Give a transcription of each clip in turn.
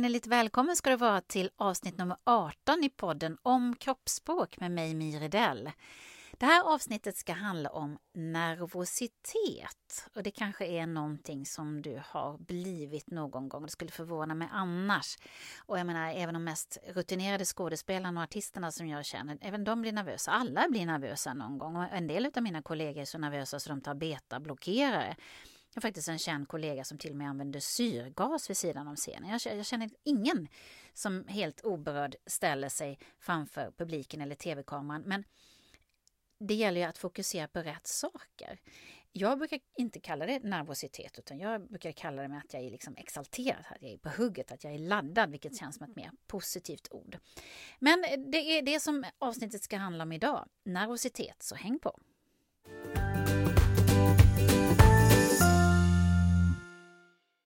innerligt välkommen ska du vara till avsnitt nummer 18 i podden om kroppsspråk med mig Miri Dell. Det här avsnittet ska handla om nervositet och det kanske är någonting som du har blivit någon gång. Det skulle förvåna mig annars. Och jag menar, även de mest rutinerade skådespelarna och artisterna som jag känner, även de blir nervösa. Alla blir nervösa någon gång och en del av mina kollegor är så nervösa så de tar betablockerare. Jag har faktiskt en känd kollega som till och med använder syrgas vid sidan om scenen. Jag, jag känner ingen som helt oberörd ställer sig framför publiken eller tv-kameran. Men det gäller ju att fokusera på rätt saker. Jag brukar inte kalla det nervositet utan jag brukar kalla det med att jag är liksom exalterad, att jag är på hugget, att jag är laddad, vilket känns som ett mer positivt ord. Men det är det som avsnittet ska handla om idag, nervositet, så häng på!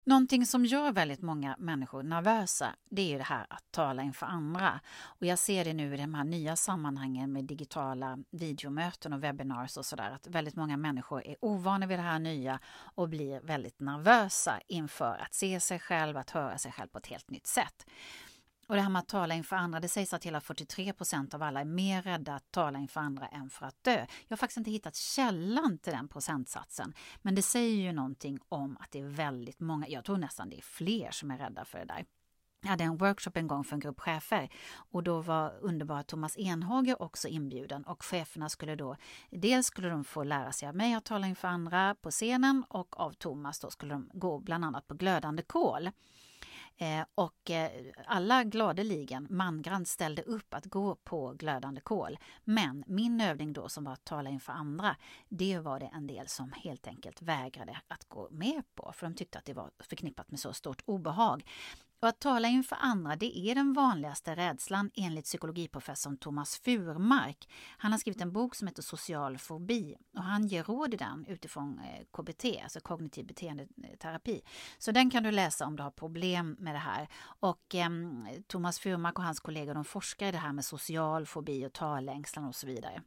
Någonting som gör väldigt många människor nervösa, det är ju det här att tala inför andra. Och jag ser det nu i de här nya sammanhangen med digitala videomöten och webinars och sådär, att väldigt många människor är ovana vid det här nya och blir väldigt nervösa inför att se sig själv, att höra sig själv på ett helt nytt sätt. Och det här med att tala inför andra, det sägs att hela 43 procent av alla är mer rädda att tala inför andra än för att dö. Jag har faktiskt inte hittat källan till den procentsatsen, men det säger ju någonting om att det är väldigt många, jag tror nästan det är fler som är rädda för det där. Jag hade en workshop en gång för en grupp chefer och då var underbara Thomas Enhage också inbjuden och cheferna skulle då dels skulle de få lära sig av mig att tala inför andra på scenen och av Thomas då skulle de gå bland annat på glödande kol. Eh, och eh, alla gladeligen mangrant ställde upp att gå på glödande kol. Men min övning då som var att tala inför andra, det var det en del som helt enkelt vägrade att gå med på för de tyckte att det var förknippat med så stort obehag. Och att tala inför andra det är den vanligaste rädslan enligt psykologiprofessorn Thomas Furmark. Han har skrivit en bok som heter Social fobi och han ger råd i den utifrån eh, KBT, alltså kognitiv beteendeterapi. Så den kan du läsa om du har problem med det här. Och eh, Thomas Furmark och hans kollegor de forskar i det här med social fobi och talängslan och så vidare.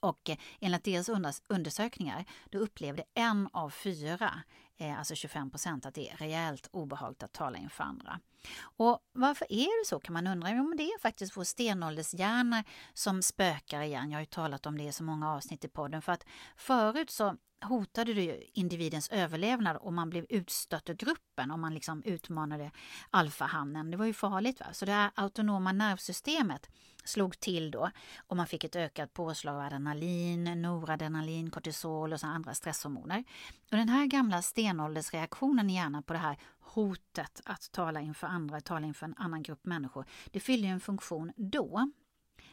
Och eh, enligt deras undersökningar då upplevde en av fyra eh, alltså 25 procent, att det är rejält obehagligt att tala inför andra. Och varför är det så kan man undra? Jo, men det är faktiskt vår stenåldershjärna som spökar igen. Jag har ju talat om det i så många avsnitt i podden. För att förut så hotade det individens överlevnad och man blev utstött ur gruppen, om man liksom utmanade alfahannen. Det var ju farligt. Va? Så det här autonoma nervsystemet slog till då och man fick ett ökat påslag av adrenalin, noradrenalin, kortisol och så andra stresshormoner. Och den här gamla stenåldersreaktionen i hjärnan på det här hotet att tala inför andra, tala inför en annan grupp människor, det fyllde en funktion då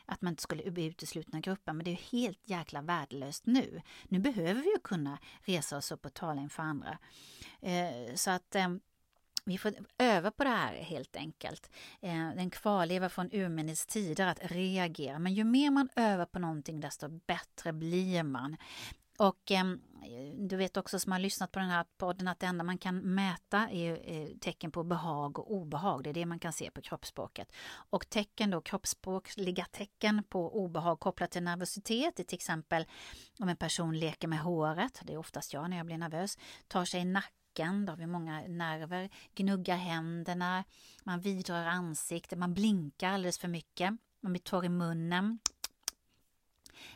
att man inte skulle bli utesluten ur gruppen, men det är helt jäkla värdelöst nu. Nu behöver vi ju kunna resa oss upp och tala inför andra. Eh, så att eh, vi får öva på det här helt enkelt. Eh, den en kvarleva från urminnes tider att reagera. Men ju mer man övar på någonting desto bättre blir man. Och eh, du vet också som har lyssnat på den här podden att det enda man kan mäta är eh, tecken på behag och obehag. Det är det man kan se på kroppsspråket. Och tecken då, kroppsspråkliga tecken på obehag kopplat till nervositet är till exempel om en person leker med håret, det är oftast jag när jag blir nervös, tar sig i nacken, då har vi många nerver, gnuggar händerna, man vidrör ansiktet, man blinkar alldeles för mycket, man blir torr i munnen,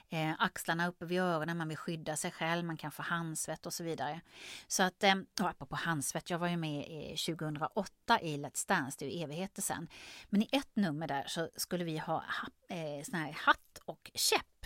eh, axlarna uppe vid öronen, man vill skydda sig själv, man kan få handsvett och så vidare. Så att, eh, och apropå handsvett, jag var ju med i 2008 i Let's Dance, det är ju evigheter sedan. Men i ett nummer där så skulle vi ha eh, sån här hatt och käpp.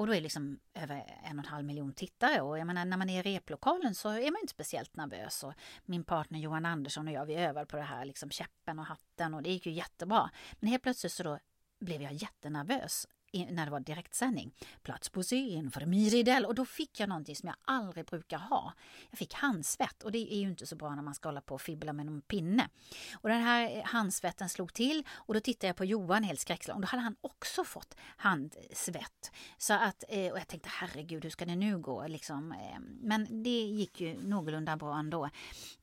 Och då är det liksom över en och en halv miljon tittare och jag menar när man är i replokalen så är man inte speciellt nervös. Och min partner Johan Andersson och jag vi övade på det här liksom käppen och hatten och det gick ju jättebra. Men helt plötsligt så då blev jag jättenervös när det var direktsändning. Plats på scen för Miridell och då fick jag någonting som jag aldrig brukar ha. Jag fick handsvett och det är ju inte så bra när man ska hålla på och fibbla med någon pinne. Och den här handsvetten slog till och då tittade jag på Johan helt skräckslagen och då hade han också fått handsvett. Så att, eh, och jag tänkte herregud hur ska det nu gå liksom. Ehm, men det gick ju någorlunda bra ändå.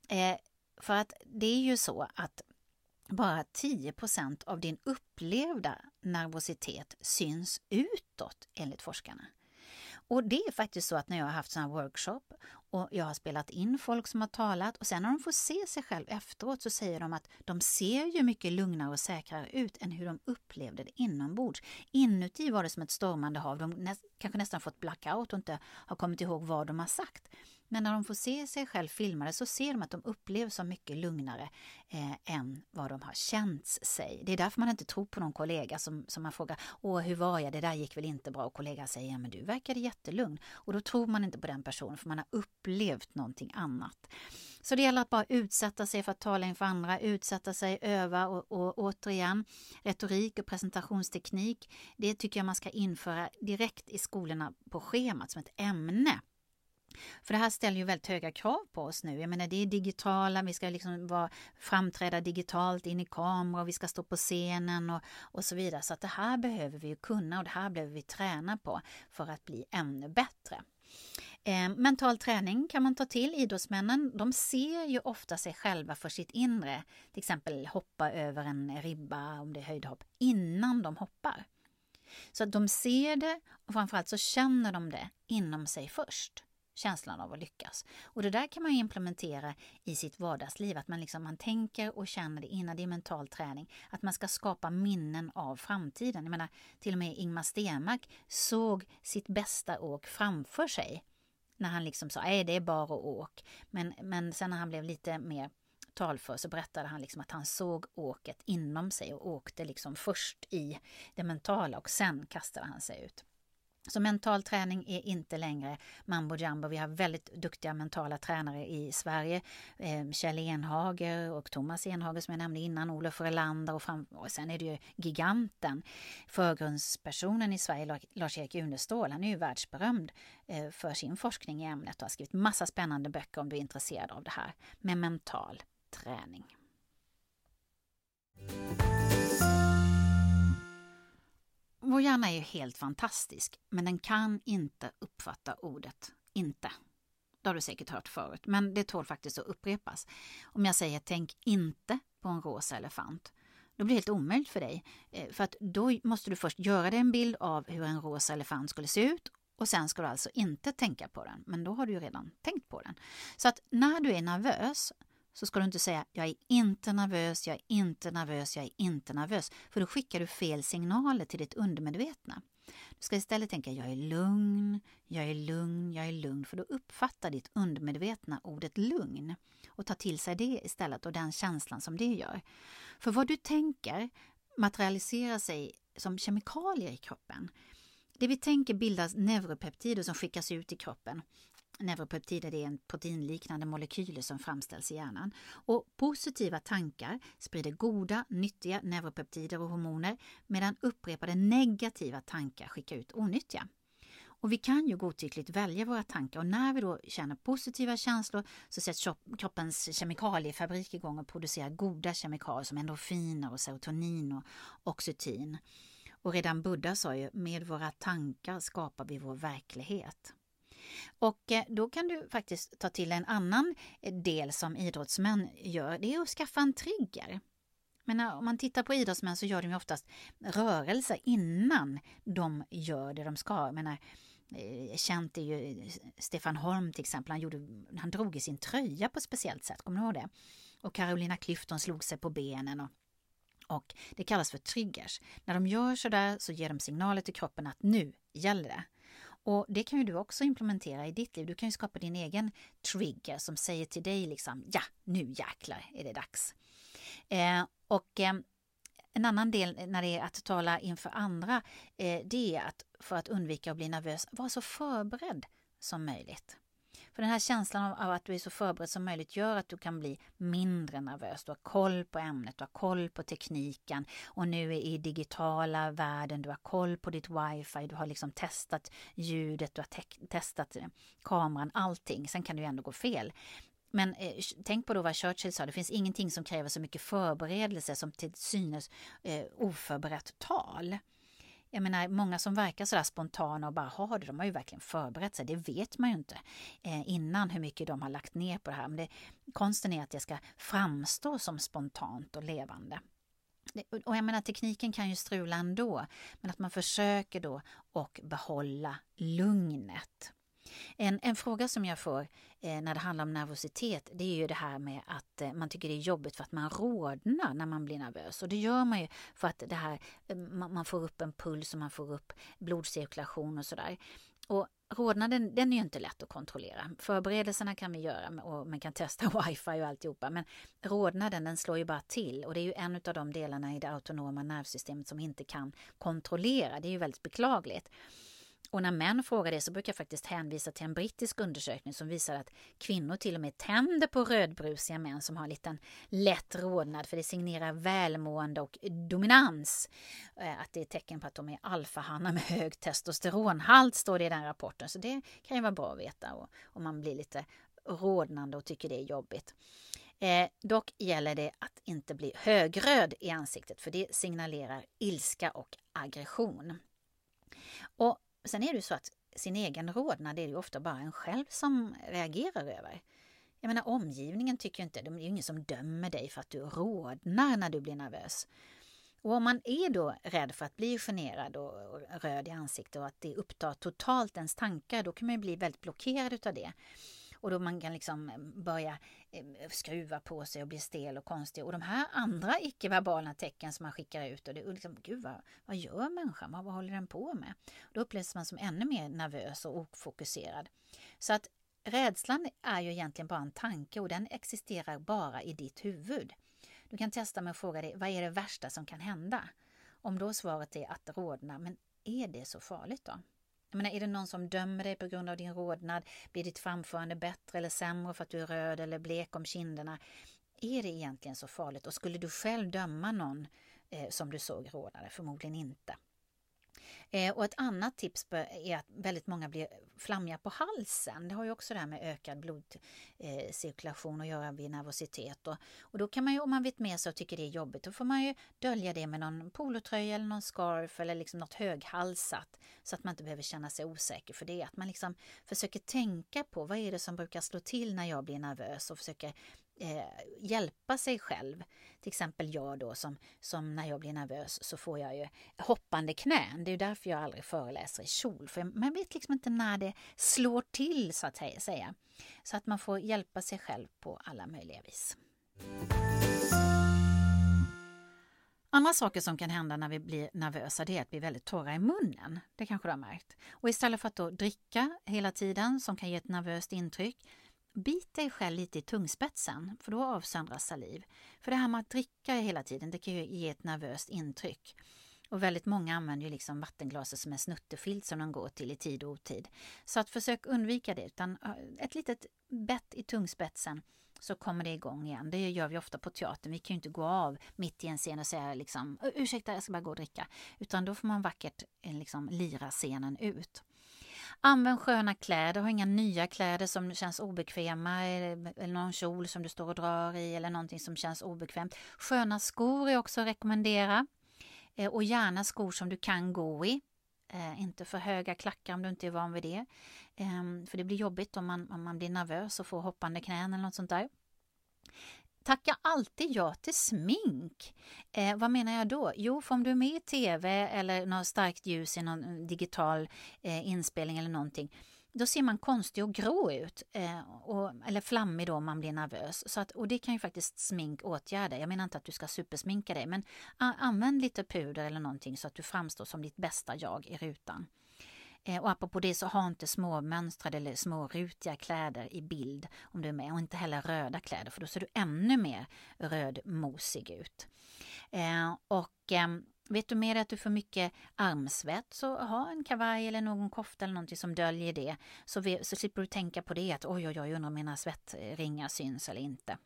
Eh, för att det är ju så att bara 10% av din upplevda nervositet syns utåt enligt forskarna. Och det är faktiskt så att när jag har haft sådana här workshop Och jag har spelat in folk som har talat och sen när de får se sig själv efteråt så säger de att de ser ju mycket lugnare och säkrare ut än hur de upplevde det inombords. Inuti var det som ett stormande hav. De nä kanske nästan fått blackout och inte har kommit ihåg vad de har sagt. Men när de får se sig själv filmade så ser de att de upplevs som mycket lugnare eh, än vad de har känts sig. Det är därför man inte tror på någon kollega som, som man frågar Åh, hur var jag? Det där gick väl inte bra? Och kollegan säger ja, men du verkade jättelugn. Och då tror man inte på den personen för man har upplevt någonting annat. Så det gäller att bara utsätta sig för att tala inför andra, utsätta sig, öva och, och återigen retorik och presentationsteknik. Det tycker jag man ska införa direkt i skolorna på schemat som ett ämne. För det här ställer ju väldigt höga krav på oss nu. Jag menar det är digitala, vi ska liksom vara, framträda digitalt in i kamera vi ska stå på scenen och, och så vidare. Så att det här behöver vi ju kunna och det här behöver vi träna på för att bli ännu bättre. Eh, mental träning kan man ta till. Idrottsmännen de ser ju ofta sig själva för sitt inre. Till exempel hoppa över en ribba om det är höjdhopp innan de hoppar. Så att de ser det och framförallt så känner de det inom sig först känslan av att lyckas. Och det där kan man implementera i sitt vardagsliv, att man, liksom, man tänker och känner det innan det är mental träning. Att man ska skapa minnen av framtiden. Jag menar, till och med Ingmar Stenmark såg sitt bästa åk framför sig. När han liksom sa, nej det är bara åk. Men, men sen när han blev lite mer talför så berättade han liksom att han såg åket inom sig och åkte liksom först i det mentala och sen kastade han sig ut. Så mental träning är inte längre mambo jumbo. Vi har väldigt duktiga mentala tränare i Sverige. Eh, Kjell Enhager och Thomas Enhager som jag nämnde innan, Olof Relander och, fram, och sen är det ju giganten, förgrundspersonen i Sverige, Lars-Erik Unestål. Han är ju världsberömd eh, för sin forskning i ämnet och har skrivit massa spännande böcker om du är intresserad av det här med mental träning. Vår hjärna är ju helt fantastisk, men den kan inte uppfatta ordet inte. Det har du säkert hört förut, men det tål faktiskt att upprepas. Om jag säger tänk inte på en rosa elefant, då blir det helt omöjligt för dig. Eh, för att då måste du först göra dig en bild av hur en rosa elefant skulle se ut och sen ska du alltså inte tänka på den, men då har du ju redan tänkt på den. Så att när du är nervös så ska du inte säga jag är inte nervös, jag är inte nervös, jag är inte nervös. För då skickar du fel signaler till ditt undermedvetna. Du ska istället tänka jag är lugn, jag är lugn, jag är lugn. För då uppfattar ditt undermedvetna ordet lugn och tar till sig det istället och den känslan som det gör. För vad du tänker materialiserar sig som kemikalier i kroppen. Det vi tänker bildas neuropeptider som skickas ut i kroppen Neuropeptider är en proteinliknande molekyler som framställs i hjärnan. Och positiva tankar sprider goda, nyttiga neuropeptider och hormoner medan upprepade negativa tankar skickar ut onyttiga. Och vi kan ju godtyckligt välja våra tankar och när vi då känner positiva känslor så sätts kroppens kemikaliefabrik igång och producerar goda kemikalier som endorfiner och serotonin och oxytin. Och redan Buddha sa ju, med våra tankar skapar vi vår verklighet. Och eh, då kan du faktiskt ta till en annan eh, del som idrottsmän gör. Det är att skaffa en trigger. Men eh, om man tittar på idrottsmän så gör de ju oftast rörelser innan de gör det de ska. Jag menar, känt är ju Stefan Holm till exempel. Han, gjorde, han drog i sin tröja på ett speciellt sätt. Kommer du ihåg det? Och Carolina Clifton slog sig på benen. Och, och det kallas för triggers. När de gör sådär så ger de signaler till kroppen att nu gäller det. Och Det kan ju du också implementera i ditt liv. Du kan ju skapa din egen trigger som säger till dig liksom ja, nu jäklar är det dags. Eh, och eh, en annan del när det är att tala inför andra, eh, det är att för att undvika att bli nervös, vara så förberedd som möjligt. För den här känslan av att du är så förberedd som möjligt gör att du kan bli mindre nervös. Du har koll på ämnet, du har koll på tekniken och nu i digitala världen, du har koll på ditt wifi, du har liksom testat ljudet, du har testat eh, kameran, allting. Sen kan det ju ändå gå fel. Men eh, tänk på då vad Churchill sa, det finns ingenting som kräver så mycket förberedelse som till synes eh, oförberett tal. Jag menar, många som verkar sådär spontana och bara har det, de har ju verkligen förberett sig. Det vet man ju inte eh, innan hur mycket de har lagt ner på det här. Men det, konsten är att det ska framstå som spontant och levande. Och jag menar tekniken kan ju strula ändå, men att man försöker då och behålla lugnet. En, en fråga som jag får eh, när det handlar om nervositet det är ju det här med att eh, man tycker det är jobbigt för att man rodnar när man blir nervös. Och det gör man ju för att det här, eh, man, man, får upp en puls och man får upp blodcirkulation och sådär. Och rodnaden den är ju inte lätt att kontrollera. Förberedelserna kan vi göra och man kan testa wifi och alltihopa. Men rodnaden den slår ju bara till och det är ju en av de delarna i det autonoma nervsystemet som inte kan kontrollera. Det är ju väldigt beklagligt. Och när män frågar det så brukar jag faktiskt hänvisa till en brittisk undersökning som visar att kvinnor till och med tänder på rödbrusiga män som har en liten lätt rodnad för det signerar välmående och dominans. Eh, att det är tecken på att de är alfahannar med hög testosteronhalt står det i den rapporten. Så det kan ju vara bra att veta om man blir lite rodnande och tycker det är jobbigt. Eh, dock gäller det att inte bli högröd i ansiktet för det signalerar ilska och aggression. Och Sen är det ju så att sin egen rodnad är det ju ofta bara en själv som reagerar över. Jag menar omgivningen tycker inte, det är ju ingen som dömer dig för att du rodnar när du blir nervös. Och om man är då rädd för att bli generad och röd i ansiktet och att det upptar totalt ens tankar, då kan man ju bli väldigt blockerad utav det. Och då man kan liksom eh, börja eh, skruva på sig och bli stel och konstig. Och de här andra icke-verbala tecken som man skickar ut. Och det, är liksom, gud vad, vad gör människan? Vad, vad håller den på med? Då upplevs man som ännu mer nervös och ofokuserad. Så att rädslan är ju egentligen bara en tanke och den existerar bara i ditt huvud. Du kan testa med att fråga dig, vad är det värsta som kan hända? Om då svaret är att rodna, men är det så farligt då? Jag menar, är det någon som dömer dig på grund av din rodnad? Blir ditt framförande bättre eller sämre för att du är röd eller blek om kinderna? Är det egentligen så farligt? Och skulle du själv döma någon eh, som du såg rodnade? Förmodligen inte. Eh, och ett annat tips är att väldigt många blir flammiga på halsen. Det har ju också det här med ökad blodcirkulation att göra vid nervositet. Och, och då kan man ju, om man vet med sig och tycker det är jobbigt, då får man ju dölja det med någon polotröja eller någon scarf eller liksom något höghalsat så att man inte behöver känna sig osäker för det. Att man liksom försöker tänka på vad är det som brukar slå till när jag blir nervös och försöker eh, hjälpa sig själv. Till exempel jag då som, som när jag blir nervös så får jag ju hoppande knän. Det är därför jag aldrig föreläser i kjol. För man vet liksom inte när det slår till så att säga. Så att man får hjälpa sig själv på alla möjliga vis. Andra saker som kan hända när vi blir nervösa det är att vi är väldigt torra i munnen. Det kanske du har märkt. Och istället för att då dricka hela tiden som kan ge ett nervöst intryck Bit dig själv lite i tungspetsen, för då avsöndras saliv. För det här med att dricka hela tiden, det kan ju ge ett nervöst intryck. Och väldigt många använder ju liksom vattenglaset som en snuttefilt som de går till i tid och otid. Så att försök undvika det, utan ett litet bett i tungspetsen så kommer det igång igen. Det gör vi ofta på teatern. Vi kan ju inte gå av mitt i en scen och säga liksom ursäkta, jag ska bara gå och dricka. Utan då får man vackert eh, liksom lira scenen ut. Använd sköna kläder, ha inga nya kläder som känns obekväma eller någon kjol som du står och drar i eller någonting som känns obekvämt. Sköna skor är också att rekommendera eh, och gärna skor som du kan gå i. Eh, inte för höga klackar om du inte är van vid det. Eh, för det blir jobbigt om man, om man blir nervös och får hoppande knän eller något sånt där. Tacka alltid ja till smink. Eh, vad menar jag då? Jo, för om du är med i tv eller något starkt ljus i någon eh, digital eh, inspelning eller någonting då ser man konstig och grå ut. Eh, och, eller flammig då om man blir nervös. Så att, och det kan ju faktiskt smink åtgärda. Jag menar inte att du ska supersminka dig men använd lite puder eller någonting så att du framstår som ditt bästa jag i rutan. Eh, och apropå det så ha inte små mönstrade eller små rutiga kläder i bild om du är med och inte heller röda kläder för då ser du ännu mer rödmosig ut. Eh, och ehm, Vet du med att du får mycket armsvett så ha en kavaj eller någon kofta eller någonting som döljer det. Så, vi, så slipper du tänka på det att oj oj oj undrar om mina svettringar syns eller inte.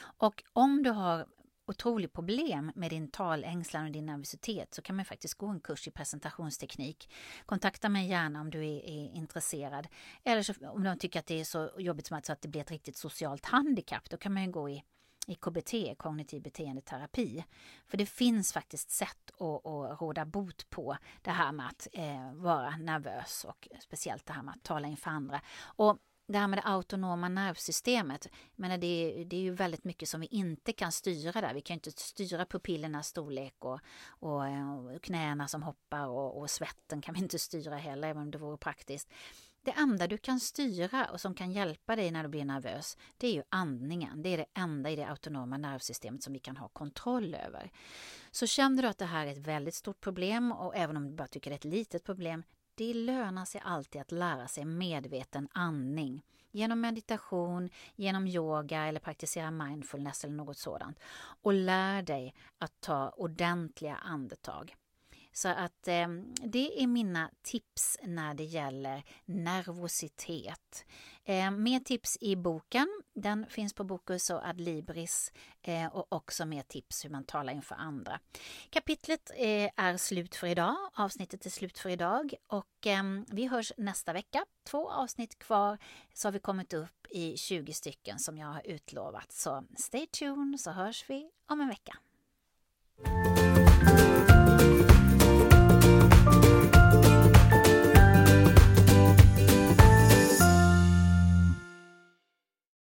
Och om du har otroligt problem med din talängslan och din nervositet så kan man faktiskt gå en kurs i presentationsteknik. Kontakta mig gärna om du är, är intresserad. Eller så, om du tycker att det är så jobbigt som att, så att det blir ett riktigt socialt handikapp, då kan man gå i i KBT, kognitiv beteendeterapi. För det finns faktiskt sätt att, att råda bot på det här med att eh, vara nervös och speciellt det här med att tala inför andra. Och det här med det autonoma nervsystemet, men det, är, det är ju väldigt mycket som vi inte kan styra där. Vi kan inte styra pupillernas storlek och, och, och knäna som hoppar och, och, svetten kan vi inte styra heller, även om det vore praktiskt. Det enda du kan styra och som kan hjälpa dig när du blir nervös, det är ju andningen. Det är det enda i det autonoma nervsystemet som vi kan ha kontroll över. Så känner du att det här är ett väldigt stort problem och även om du bara tycker det är ett litet problem, det lönar sig alltid att lära sig medveten andning. Genom meditation, genom yoga eller praktisera mindfulness eller något sådant. Och lär dig att ta ordentliga andetag. Så att eh, det är mina tips när det gäller nervositet. Eh, mer tips i boken. Den finns på Bokus och Adlibris eh, och också mer tips hur man talar inför andra. Kapitlet eh, är slut för idag. Avsnittet är slut för idag och ehm, vi hörs nästa vecka. Två avsnitt kvar så har vi kommit upp i 20 stycken som jag har utlovat. Så stay tuned så hörs vi om en vecka.